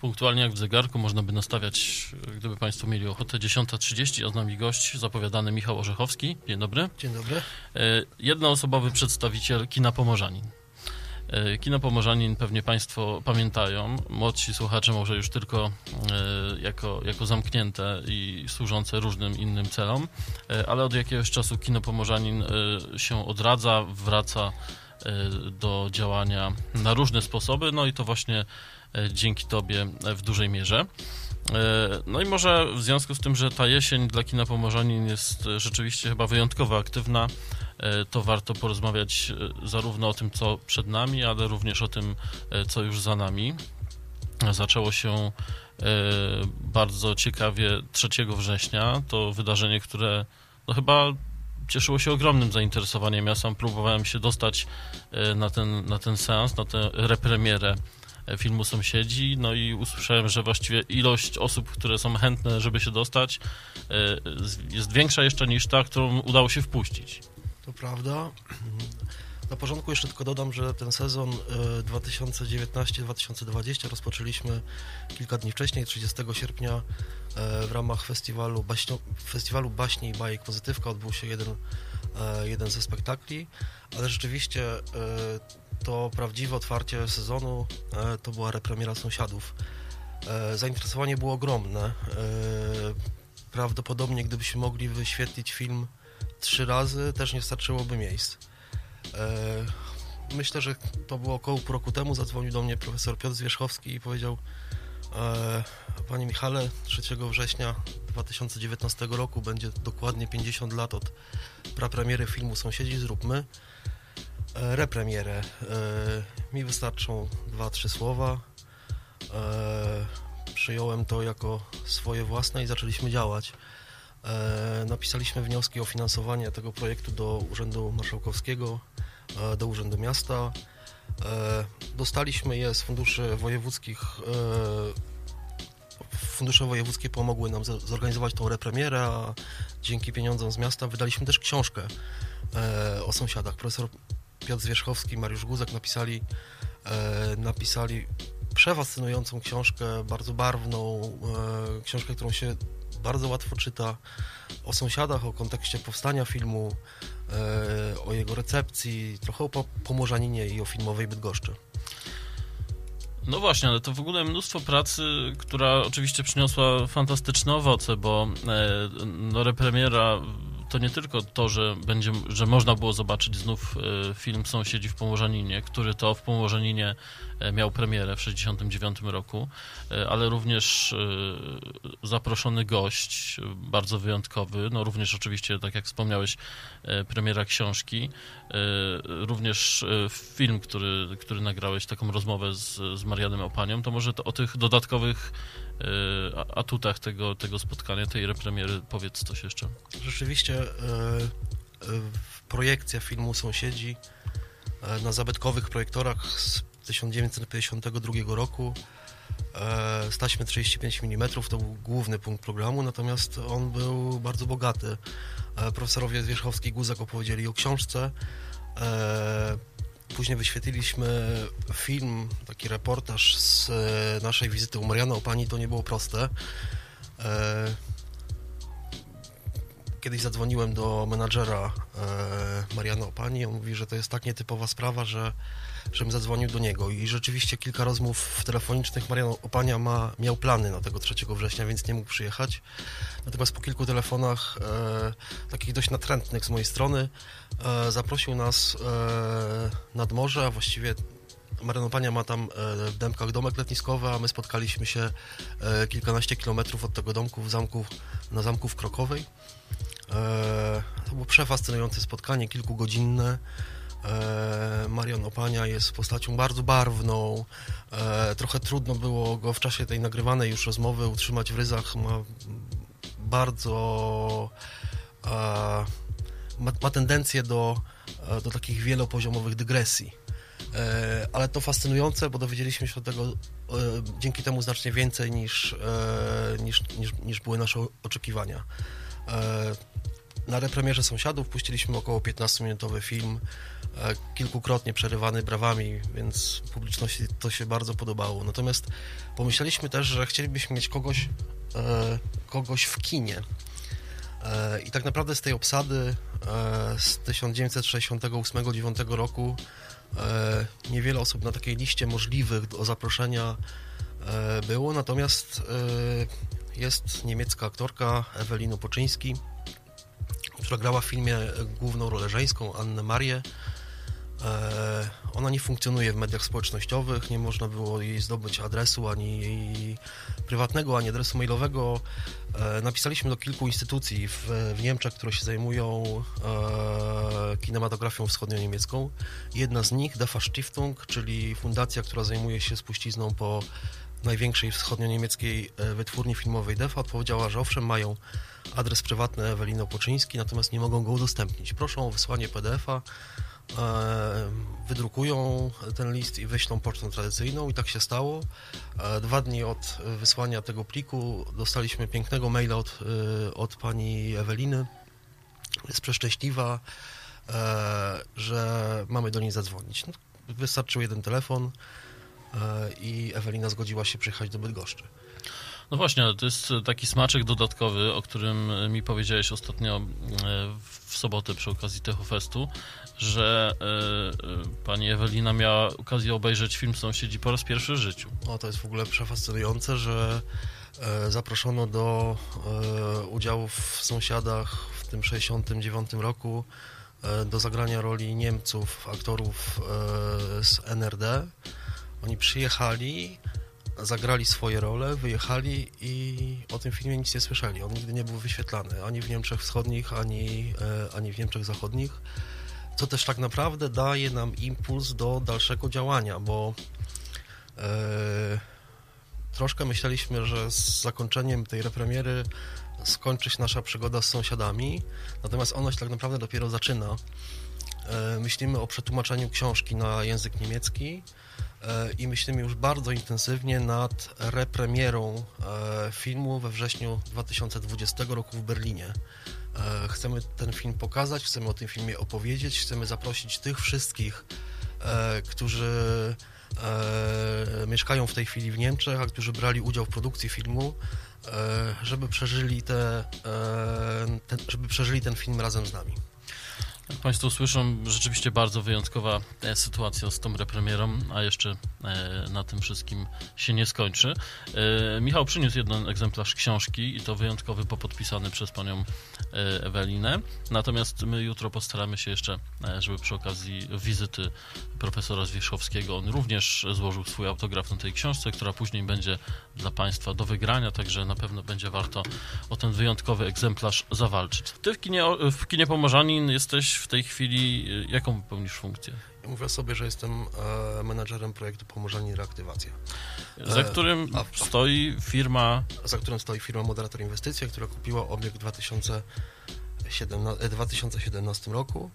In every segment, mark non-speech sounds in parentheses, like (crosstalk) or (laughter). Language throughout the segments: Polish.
Punktualnie jak w zegarku można by nastawiać, gdyby Państwo mieli ochotę, 10.30, a z nami gość zapowiadany Michał Orzechowski. Dzień dobry. Dzień dobry. E, Jednoosobowy przedstawiciel kina Pomorzanin. E, Kino Pomorzanin pewnie Państwo pamiętają, młodsi słuchacze może już tylko e, jako, jako zamknięte i służące różnym innym celom, e, ale od jakiegoś czasu Kino Pomorzanin e, się odradza, wraca e, do działania na różne sposoby, no i to właśnie e, dzięki Tobie e, w dużej mierze. E, No i może w związku z tym, że ta jesień dla kina Pomorzanin jest e, rzeczywiście chyba wyjątkowo aktywna, e, to warto porozmawiać e, zarówno o tym, co przed nami, ale również o tym, e, co już za nami. Zaczęło się e, bardzo ciekawie 3 września. To wydarzenie, które no chyba cieszyło się ogromnym zainteresowaniem. Ja sam próbowałem się dostać e, na ten, na ten seans, na tę repremierę e, filmu Sąsiedzi, no i usłyszałem, że właściwie ilość osób, które są chętne, żeby się dostać, e, jest większa jeszcze niż ta, którą udało się wpuścić. To prawda. Na porządku jeszcze tylko dodam, że ten sezon e, 2019-2020 rozpoczęliśmy kilka dni wcześniej, 30 sierpnia e, w ramach festiwalu, festiwalu Baśni i Bajek Pozytywka odbył się jeden, e, jeden ze spektakli, ale rzeczywiście e, to prawdziwe otwarcie sezonu e, to była repremiera Sąsiadów. E, Zainteresowanie było ogromne. E, Prawdopodobnie gdybyśmy mogli wyświetlić film trzy razy, też nie starczyłoby miejsc. Myślę, że to było około pół roku temu. Zadzwonił do mnie profesor Piotr Zwierzchowski i powiedział: Panie Michale, 3 września 2019 roku będzie dokładnie 50 lat od prapremiery filmu Sąsiedzi, zróbmy repremierę. E, Mi wystarczą dwa, trzy słowa. E, Przyjąłem to jako swoje własne i zaczęliśmy działać. E, Napisaliśmy wnioski o finansowanie tego projektu do Urzędu Marszałkowskiego, do Urzędu Miasta. Dostaliśmy je z funduszy wojewódzkich. Fundusze wojewódzkie pomogły nam zorganizować tą repremierę, a dzięki pieniądzom z miasta wydaliśmy też książkę o sąsiadach. Profesor Piotr Zwierzchowski, Mariusz Guzek napisali, e, napisali przefascynującą książkę, bardzo barwną, e, książkę, którą się bardzo łatwo czyta o sąsiadach, o kontekście powstania filmu, e, o jego recepcji, trochę o po- Pomorzaninie i o filmowej Bydgoszczy. No właśnie, ale to w ogóle mnóstwo pracy, która oczywiście przyniosła fantastyczne owoce, bo no, repremiera to nie tylko to, że, będzie, że można było zobaczyć znów e, film Sąsiedzi w Pomorzaninie, który to w Pomorzaninie miał premierę w 1969 roku, e, ale również e, zaproszony gość, e, bardzo wyjątkowy, no również oczywiście, tak jak wspomniałeś, e, premiera książki, e, również e, film, który, który nagrałeś, taką rozmowę z, z Marianem Opanią, to może to o tych dodatkowych e, atutach tego, tego spotkania, tej repremiery powiedz coś jeszcze. Rzeczywiście e, e, projekcja filmu Sąsiedzi e, na zabytkowych projektorach z 1952 roku z taśmy 35 mm to był główny punkt programu, natomiast on był bardzo bogaty. E, Profesorowie Zwierzchowski i Guzek opowiedzieli o książce. E, Później wyświetliliśmy film, taki reportaż z e, naszej wizyty u Mariana Opani. To nie było proste. Kiedyś zadzwoniłem do menadżera e, Mariana Opani. On mówi, że to jest tak nietypowa sprawa, że żebym zadzwonił do niego. I rzeczywiście kilka rozmów telefonicznych Marian Opania ma, miał plany na tego 3 września, więc nie mógł przyjechać. Natomiast po kilku telefonach, e, takich dość natrętnych z mojej strony, e, zaprosił nas e, nad morze, a właściwie Marian Opania ma tam e, w Dębkach domek letniskowy, a my spotkaliśmy się e, kilkanaście kilometrów od tego domku w zamku, na zamku w Krokowej. E, To było przefascynujące spotkanie, kilkugodzinne. Marian Opania jest postacią bardzo barwną. Trochę trudno było go w czasie tej nagrywanej już rozmowy utrzymać w ryzach. Ma bardzo. Ma, ma tendencję do, do takich wielopoziomowych dygresji. E, Ale to fascynujące, bo dowiedzieliśmy się od tego e, dzięki temu znacznie więcej niż, e, niż, niż, niż były nasze oczekiwania. Na repremierze Sąsiadów puściliśmy około 15-minutowy film, kilkukrotnie przerywany brawami, więc publiczności to się bardzo podobało. Natomiast pomyśleliśmy też, że chcielibyśmy mieć kogoś, kogoś w kinie. I tak naprawdę z tej obsady z 1968-9 roku niewiele osób na takiej liście możliwych do zaproszenia e, było, natomiast e, jest niemiecka aktorka Ewelina Poczyński, która grała w filmie główną rolę żeńską, Annę Marię. E, Ona nie funkcjonuje w mediach społecznościowych, nie można było jej zdobyć adresu ani jej prywatnego, ani adresu mailowego. E, Napisaliśmy do kilku instytucji w, w Niemczech, które się zajmują e, kinematografią wschodnio-niemiecką. Jedna z nich, Defa Stiftung, czyli fundacja, która zajmuje się spuścizną po największej wschodnio-niemieckiej e, wytwórni filmowej DEFA, odpowiedziała, że owszem, mają adres prywatny Eweliny Opoczyński, natomiast nie mogą go udostępnić. Proszą o wysłanie PDF-a, e, wydrukują ten list i wyślą pocztą tradycyjną i tak się stało. E, Dwa dni od wysłania tego pliku dostaliśmy pięknego maila od, od pani Eweliny. Jest przeszczęśliwa, że mamy do niej zadzwonić. No, wystarczył jeden telefon i Ewelina zgodziła się przyjechać do Bydgoszczy. No właśnie, ale to jest taki smaczek dodatkowy, o którym mi powiedziałeś ostatnio e, w sobotę przy okazji Techofestu, że e, e, pani Ewelina miała okazję obejrzeć film Sąsiedzi po raz pierwszy w życiu. O, to jest w ogóle przefascynujące, że e, zaproszono do e, udziału w Sąsiadach w tym 69 roku e, do zagrania roli Niemców, aktorów e, z NRD. Oni przyjechali, zagrali swoje role, wyjechali i o tym filmie nic nie słyszeli. On nigdy nie był wyświetlany ani w Niemczech Wschodnich, ani, e, ani w Niemczech Zachodnich. Co też tak naprawdę daje nam impuls do dalszego działania, bo e, troszkę myśleliśmy, że z zakończeniem tej repremiery skończy się nasza przygoda z sąsiadami, natomiast ona się tak naprawdę dopiero zaczyna. E, myślimy o przetłumaczeniu książki na język niemiecki i myślimy już bardzo intensywnie nad repremierą e, filmu we wrześniu 2020 roku w Berlinie. E, Chcemy ten film pokazać, chcemy o tym filmie opowiedzieć, chcemy zaprosić tych wszystkich, e, którzy e, mieszkają w tej chwili w Niemczech, a którzy brali udział w produkcji filmu, e, żeby przeżyli, te, e, żeby przeżyli ten film razem z nami. Jak Państwo słyszą, rzeczywiście bardzo wyjątkowa e, sytuacja z tą repremierą, a jeszcze e, na tym wszystkim się nie skończy. E, Michał przyniósł jeden egzemplarz książki i to wyjątkowy, popodpisany przez panią Ewelinę. Natomiast my jutro postaramy się jeszcze, żeby przy okazji wizyty profesora Zwierzchowskiego, on również złożył swój autograf na tej książce, która później będzie dla Państwa do wygrania, także na pewno będzie warto o ten wyjątkowy egzemplarz zawalczyć. Ty w kinie, w kinie Pomorzanin jesteś w tej chwili, y, jaką pełnisz funkcję? Ja mówię sobie, że jestem e, menadżerem projektu Pomorzanie Reaktywacja, Za E, którym a- stoi firma, za którym stoi firma Moderator Inwestycja, która kupiła obiekt w 2017, e, 2017 roku,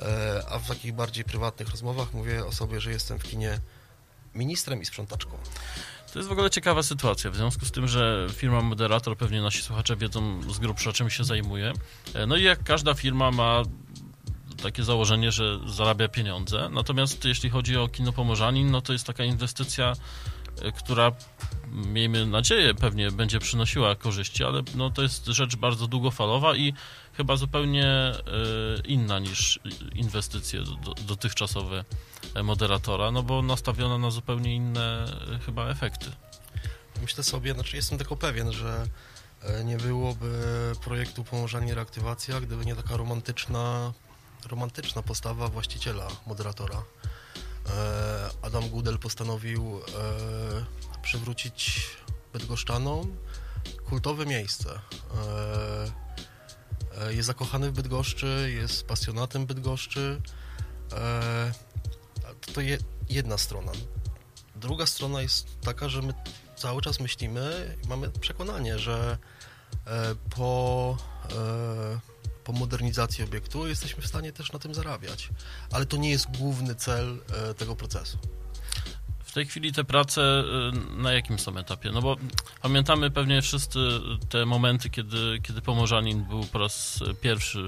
e, a w takich bardziej prywatnych rozmowach mówię o sobie, że jestem w kinie ministrem i sprzątaczką. to jest w ogóle ciekawa sytuacja, w związku z tym, że firma Moderator, pewnie nasi słuchacze wiedzą z grubsza czym się zajmuje, E, no i jak każda firma ma takie założenie, że zarabia pieniądze, natomiast jeśli chodzi o kino Pomorzanin, no to jest taka inwestycja, e, która miejmy nadzieję pewnie będzie przynosiła korzyści, ale no to jest rzecz bardzo długofalowa i chyba zupełnie e, inna niż inwestycje do, dotychczasowe e, moderatora, no bo nastawiona na zupełnie inne chyba efekty. Myślę sobie, znaczy jestem tylko pewien, że nie byłoby projektu Pomorzanie Reaktywacja, gdyby nie taka romantyczna, romantyczna postawa właściciela, moderatora. E, Adam Gudel postanowił e, przywrócić Bydgoszczanom kultowe miejsce. E, Jest zakochany w Bydgoszczy, jest pasjonatem Bydgoszczy. To je, jedna strona. Druga strona jest taka, że my cały czas myślimy, mamy przekonanie, że po, po modernizacji obiektu jesteśmy w stanie też na tym zarabiać. Ale to nie jest główny cel e, tego procesu. W tej chwili te prace y, na jakim są etapie? No bo pamiętamy pewnie wszyscy te momenty, kiedy, kiedy Pomorzanin był po raz pierwszy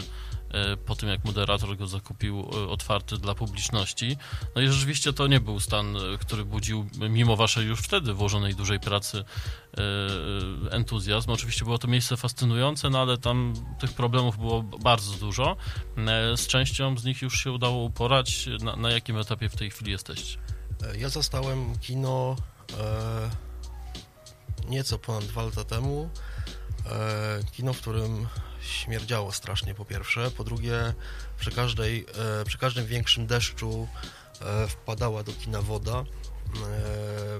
po tym, jak moderator go zakupił, y, otwarty dla publiczności. No i rzeczywiście to nie był stan, który budził, mimo waszej już wtedy włożonej dużej pracy, entuzjazm. Oczywiście było to miejsce fascynujące, no ale tam tych problemów było bardzo dużo. Z częścią z nich już się udało uporać. Na, na jakim etapie w tej chwili jesteście? E, ja zastałem kino e, nieco ponad dwa lata temu. E, kino, w którym śmierdziało strasznie po pierwsze, po drugie przy, każdej, e, przy każdym większym deszczu e, wpadała do kina woda.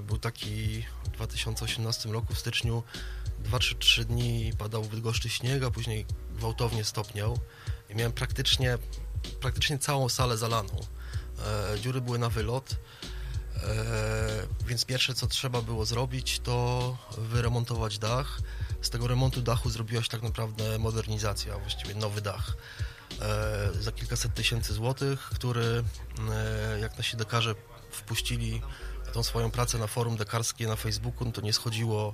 Był taki w 2018 roku w styczniu 2-3 dni padał w Bydgoszczy śnieg, a później gwałtownie stopniał i miałem praktycznie, praktycznie całą salę zalaną. Dziury były na wylot. E, więc pierwsze, co trzeba było zrobić, to wyremontować dach. Z tego remontu dachu zrobiła się tak naprawdę modernizacja, właściwie nowy dach. E, za kilkaset tysięcy złotych, który, e, jak nasi dekarze wpuścili tą swoją pracę na forum dekarskie na Facebooku, no to nie schodziło,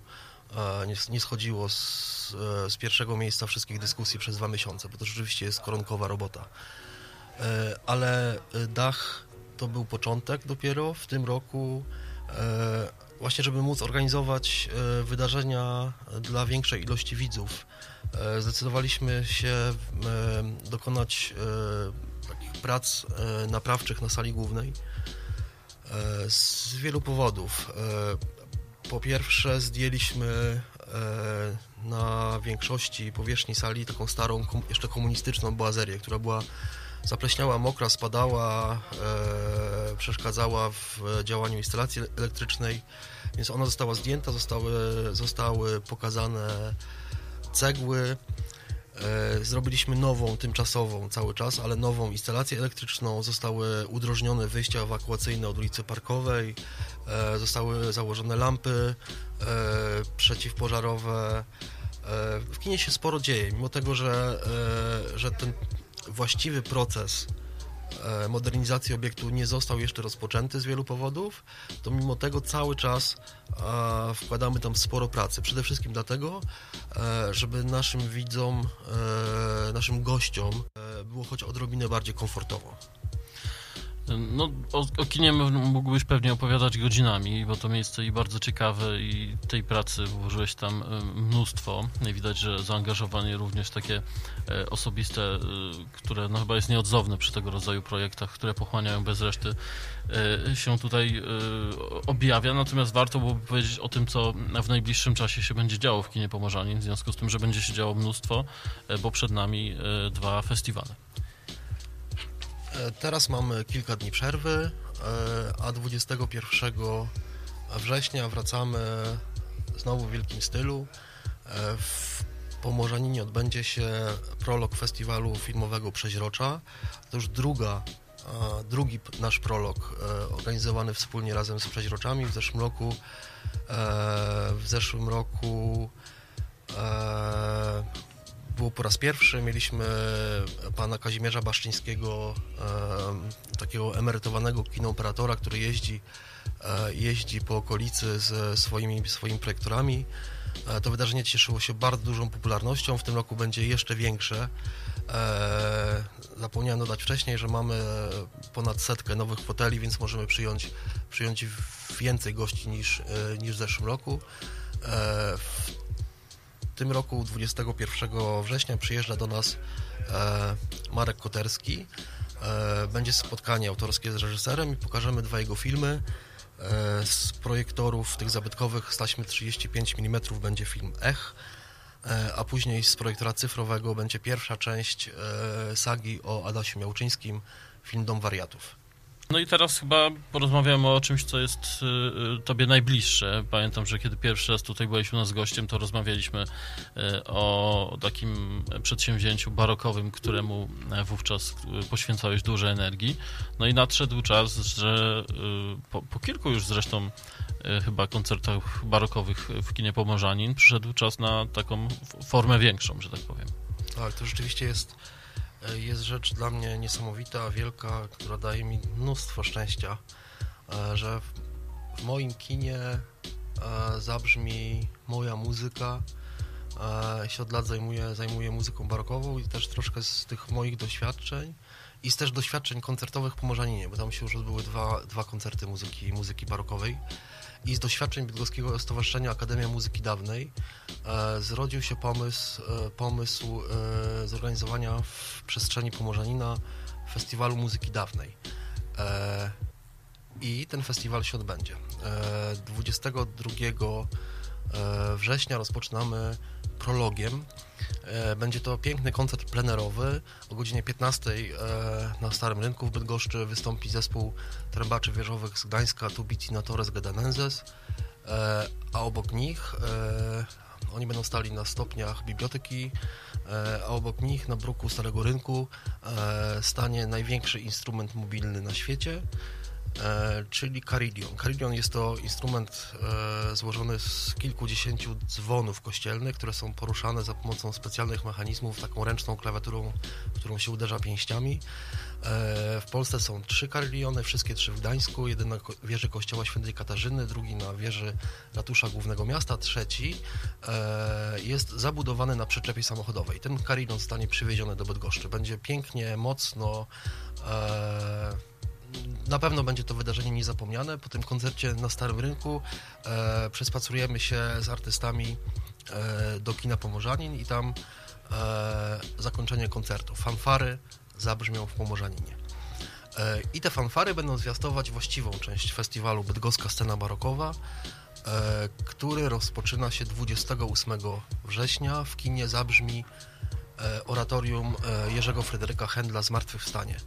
nie, nie schodziło z, z pierwszego miejsca wszystkich dyskusji przez dwa miesiące, bo to rzeczywiście jest koronkowa robota. Ale dach to był początek dopiero w tym roku, e, właśnie żeby móc organizować e, wydarzenia dla większej ilości widzów. E, zdecydowaliśmy się dokonać takich prac naprawczych na sali głównej z wielu powodów. Po pierwsze zdjęliśmy na większości powierzchni sali taką starą, jeszcze komunistyczną boazerię, która była zapleśniała, mokra, spadała, e, przeszkadzała w działaniu instalacji elektrycznej, więc ona została zdjęta, zostały, zostały pokazane cegły. E, zrobiliśmy nową, tymczasową cały czas, ale nową instalację elektryczną. Zostały udrożnione wyjścia ewakuacyjne od ulicy Parkowej, e, zostały założone lampy e, przeciwpożarowe. E, w kinie się sporo dzieje, mimo tego, że, e, że ten właściwy proces e, modernizacji obiektu nie został jeszcze rozpoczęty z wielu powodów, to mimo tego cały czas e, wkładamy tam sporo pracy. Przede wszystkim dlatego, e, żeby naszym widzom, naszym gościom było choć odrobinę bardziej komfortowo. No, o, o, kinie mógłbyś pewnie opowiadać godzinami, bo to miejsce i bardzo ciekawe i tej pracy włożyłeś tam e, mnóstwo. Widać, że zaangażowanie również takie e, osobiste, e, które no chyba jest nieodzowne przy tego rodzaju projektach, które pochłaniają bez reszty się tutaj objawia. Natomiast warto byłoby powiedzieć o tym, co w najbliższym czasie się będzie działo w kinie Pomorzanin, w związku z tym, że będzie się działo mnóstwo, bo przed nami dwa festiwale. E, teraz mamy kilka dni przerwy, e, a 21 września wracamy znowu w wielkim stylu. E, w Pomorzaninie odbędzie się prolog festiwalu filmowego Przeźrocza. To już druga, drugi nasz prolog organizowany wspólnie razem z Przeźroczami. W zeszłym roku w zeszłym roku było po raz pierwszy. Mieliśmy pana Kazimierza Baszczyńskiego, e, takiego emerytowanego kinooperatora, który jeździ, e, jeździ po okolicy ze swoimi, swoimi projektorami. E, to wydarzenie cieszyło się bardzo dużą popularnością. W tym roku będzie jeszcze większe. E, zapomniałem dodać wcześniej, że mamy ponad setkę nowych foteli, więc możemy przyjąć, przyjąć więcej gości niż, e, niż w zeszłym roku. E, tym roku 21 września przyjeżdża do nas e, Marek Koterski. E, będzie spotkanie autorskie z reżyserem i pokażemy dwa jego filmy. E, z projektorów tych zabytkowych z taśmy 35 mm będzie film Ech, a później z projektora cyfrowego będzie pierwsza część sagi o Adasiu Miałczyńskim, film Dom Wariatów. No i teraz chyba porozmawiamy o czymś, co jest y, y, tobie najbliższe. Pamiętam, że kiedy pierwszy raz tutaj byłeś u nas gościem, to rozmawialiśmy y, o takim przedsięwzięciu barokowym, któremu wówczas poświęcałeś dużo energii. No i nadszedł czas, że po, po kilku już zresztą chyba koncertach barokowych w kinie Pomorzanin przyszedł czas na taką formę większą, że tak powiem. Tak, to rzeczywiście jest jest rzecz dla mnie niesamowita, wielka, która daje mi mnóstwo szczęścia, e, że w moim kinie e, zabrzmi moja muzyka. E, się od lat zajmuję, zajmuję muzyką barokową i też troszkę z tych moich doświadczeń i z też doświadczeń koncertowych po Morzaninie, bo tam się już odbyły dwa, dwa koncerty muzyki, muzyki barokowej i z doświadczeń Bydgoskiego Stowarzyszenia Akademia Muzyki Dawnej e, zrodził się pomysł, e, pomysł e, zorganizowania w przestrzeni Pomorzanina festiwalu muzyki dawnej. E, I ten festiwal się odbędzie. E, 22 e, września rozpoczynamy prologiem. E, Będzie to piękny koncert plenerowy. O godzinie 15 e, na Starym Rynku w Bydgoszczy wystąpi zespół trębaczy wieżowych z Gdańska Tubiti Natores Gedanenses, e, a obok nich oni będą stali na stopniach biblioteki, a obok nich na bruku Starego Rynku stanie największy instrument mobilny na świecie, czyli carillon. Carillon jest to instrument e, złożony z kilkudziesięciu dzwonów kościelnych, które są poruszane za pomocą specjalnych mechanizmów, taką ręczną klawiaturą, którą się uderza pięściami. E, W Polsce są trzy carillony, wszystkie trzy w Gdańsku, jeden na wieży kościoła świętej Katarzyny, drugi na wieży ratusza głównego miasta, trzeci e, jest zabudowany na przyczepie samochodowej. Ten carillon zostanie przywieziony do Bydgoszczy. Będzie pięknie, mocno, e, na pewno będzie to wydarzenie niezapomniane. Po tym koncercie na Starym Rynku e, przespacerujemy się z artystami e, do kina Pomorzanin i tam e, zakończenie koncertu. Fanfary zabrzmią w Pomorzaninie. E, I te fanfary będą zwiastować właściwą część festiwalu Bydgoska Scena Barokowa, e, który rozpoczyna się 28 września. W kinie zabrzmi e, oratorium e, Jerzego Fryderyka Händla Zmartwychwstanie.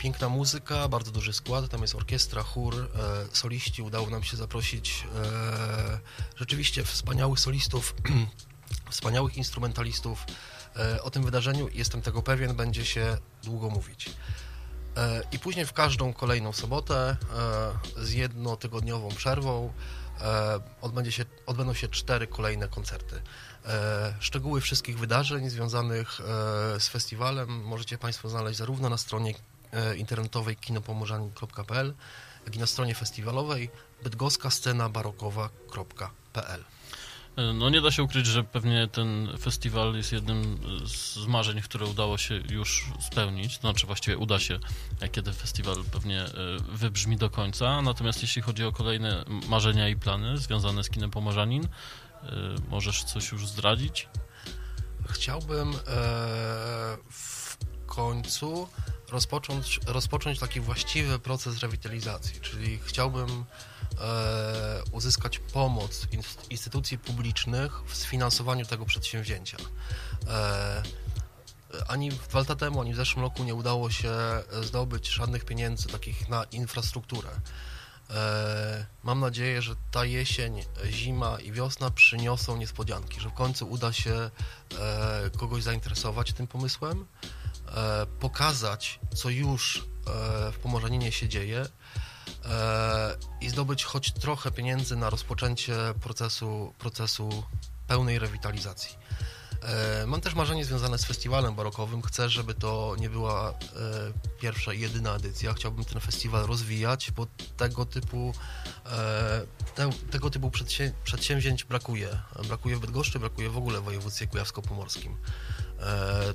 Piękna muzyka, bardzo duży skład, tam jest orkiestra, chór, e, soliści. Udało nam się zaprosić e, rzeczywiście wspaniałych solistów, (clears throat) wspaniałych instrumentalistów. E, o tym wydarzeniu, jestem tego pewien, będzie się długo mówić. E, I później w każdą kolejną sobotę e, z jednotygodniową przerwą e, odbędzie się, odbędą się cztery kolejne koncerty. Szczegóły wszystkich wydarzeń związanych z festiwalem możecie Państwo znaleźć zarówno na stronie internetowej kinopomorzanin.pl, jak i na stronie festiwalowej bydgoska scena barokowa.pl. No nie da się ukryć, że pewnie ten festiwal jest jednym z marzeń, które udało się już spełnić. Znaczy właściwie uda się, kiedy festiwal pewnie e, wybrzmi do końca. Natomiast jeśli chodzi o kolejne marzenia i plany związane z kinem Pomorzanin, e, możesz coś już zdradzić? Chciałbym e, w końcu rozpocząć, rozpocząć taki właściwy proces rewitalizacji, czyli chciałbym e, uzyskać pomoc inst- instytucji publicznych w sfinansowaniu tego przedsięwzięcia. E, ani dwa lata temu, ani w zeszłym roku nie udało się zdobyć żadnych pieniędzy takich na infrastrukturę. E, Mam nadzieję, że ta jesień, zima i wiosna przyniosą niespodzianki, że w końcu uda się e, kogoś zainteresować tym pomysłem, pokazać, co już e, w Pomorzaninie się dzieje e, i zdobyć choć trochę pieniędzy na rozpoczęcie procesu, procesu pełnej rewitalizacji. E, Mam też marzenie związane z festiwalem barokowym. Chcę, żeby to nie była e, pierwsza i jedyna edycja. Chciałbym ten festiwal rozwijać, bo tego typu, e, te, tego typu przedsię, przedsięwzięć brakuje. Brakuje w Bydgoszczy, brakuje w ogóle w województwie kujawsko-pomorskim.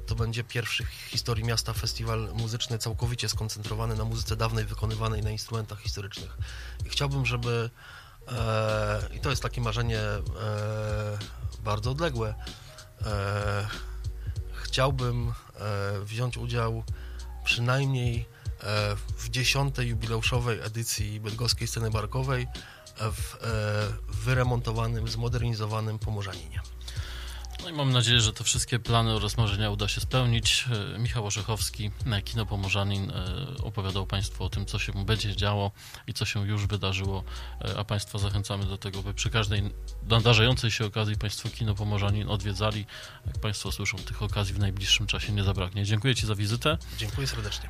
To będzie pierwszy w historii miasta festiwal muzyczny całkowicie skoncentrowany na muzyce dawnej wykonywanej na instrumentach historycznych. I chciałbym, żeby i to jest takie marzenie bardzo odległe, chciałbym e, wziąć udział przynajmniej e, w dziesiątej jubileuszowej edycji bydgoskiej sceny barkowej e, w e, wyremontowanym, zmodernizowanym Pomorzaninie. No i mam nadzieję, że te wszystkie plany oraz marzenia uda się spełnić. E, Michał Orzechowski, e, Kino Pomorzanin, e, opowiadał Państwu o tym, co się będzie działo i co się już wydarzyło, a Państwa zachęcamy do tego, by przy każdej nadarzającej się okazji Państwo Kino Pomorzanin odwiedzali. Jak Państwo słyszą, tych okazji w najbliższym czasie nie zabraknie. Dziękuję Ci za wizytę. Dziękuję serdecznie.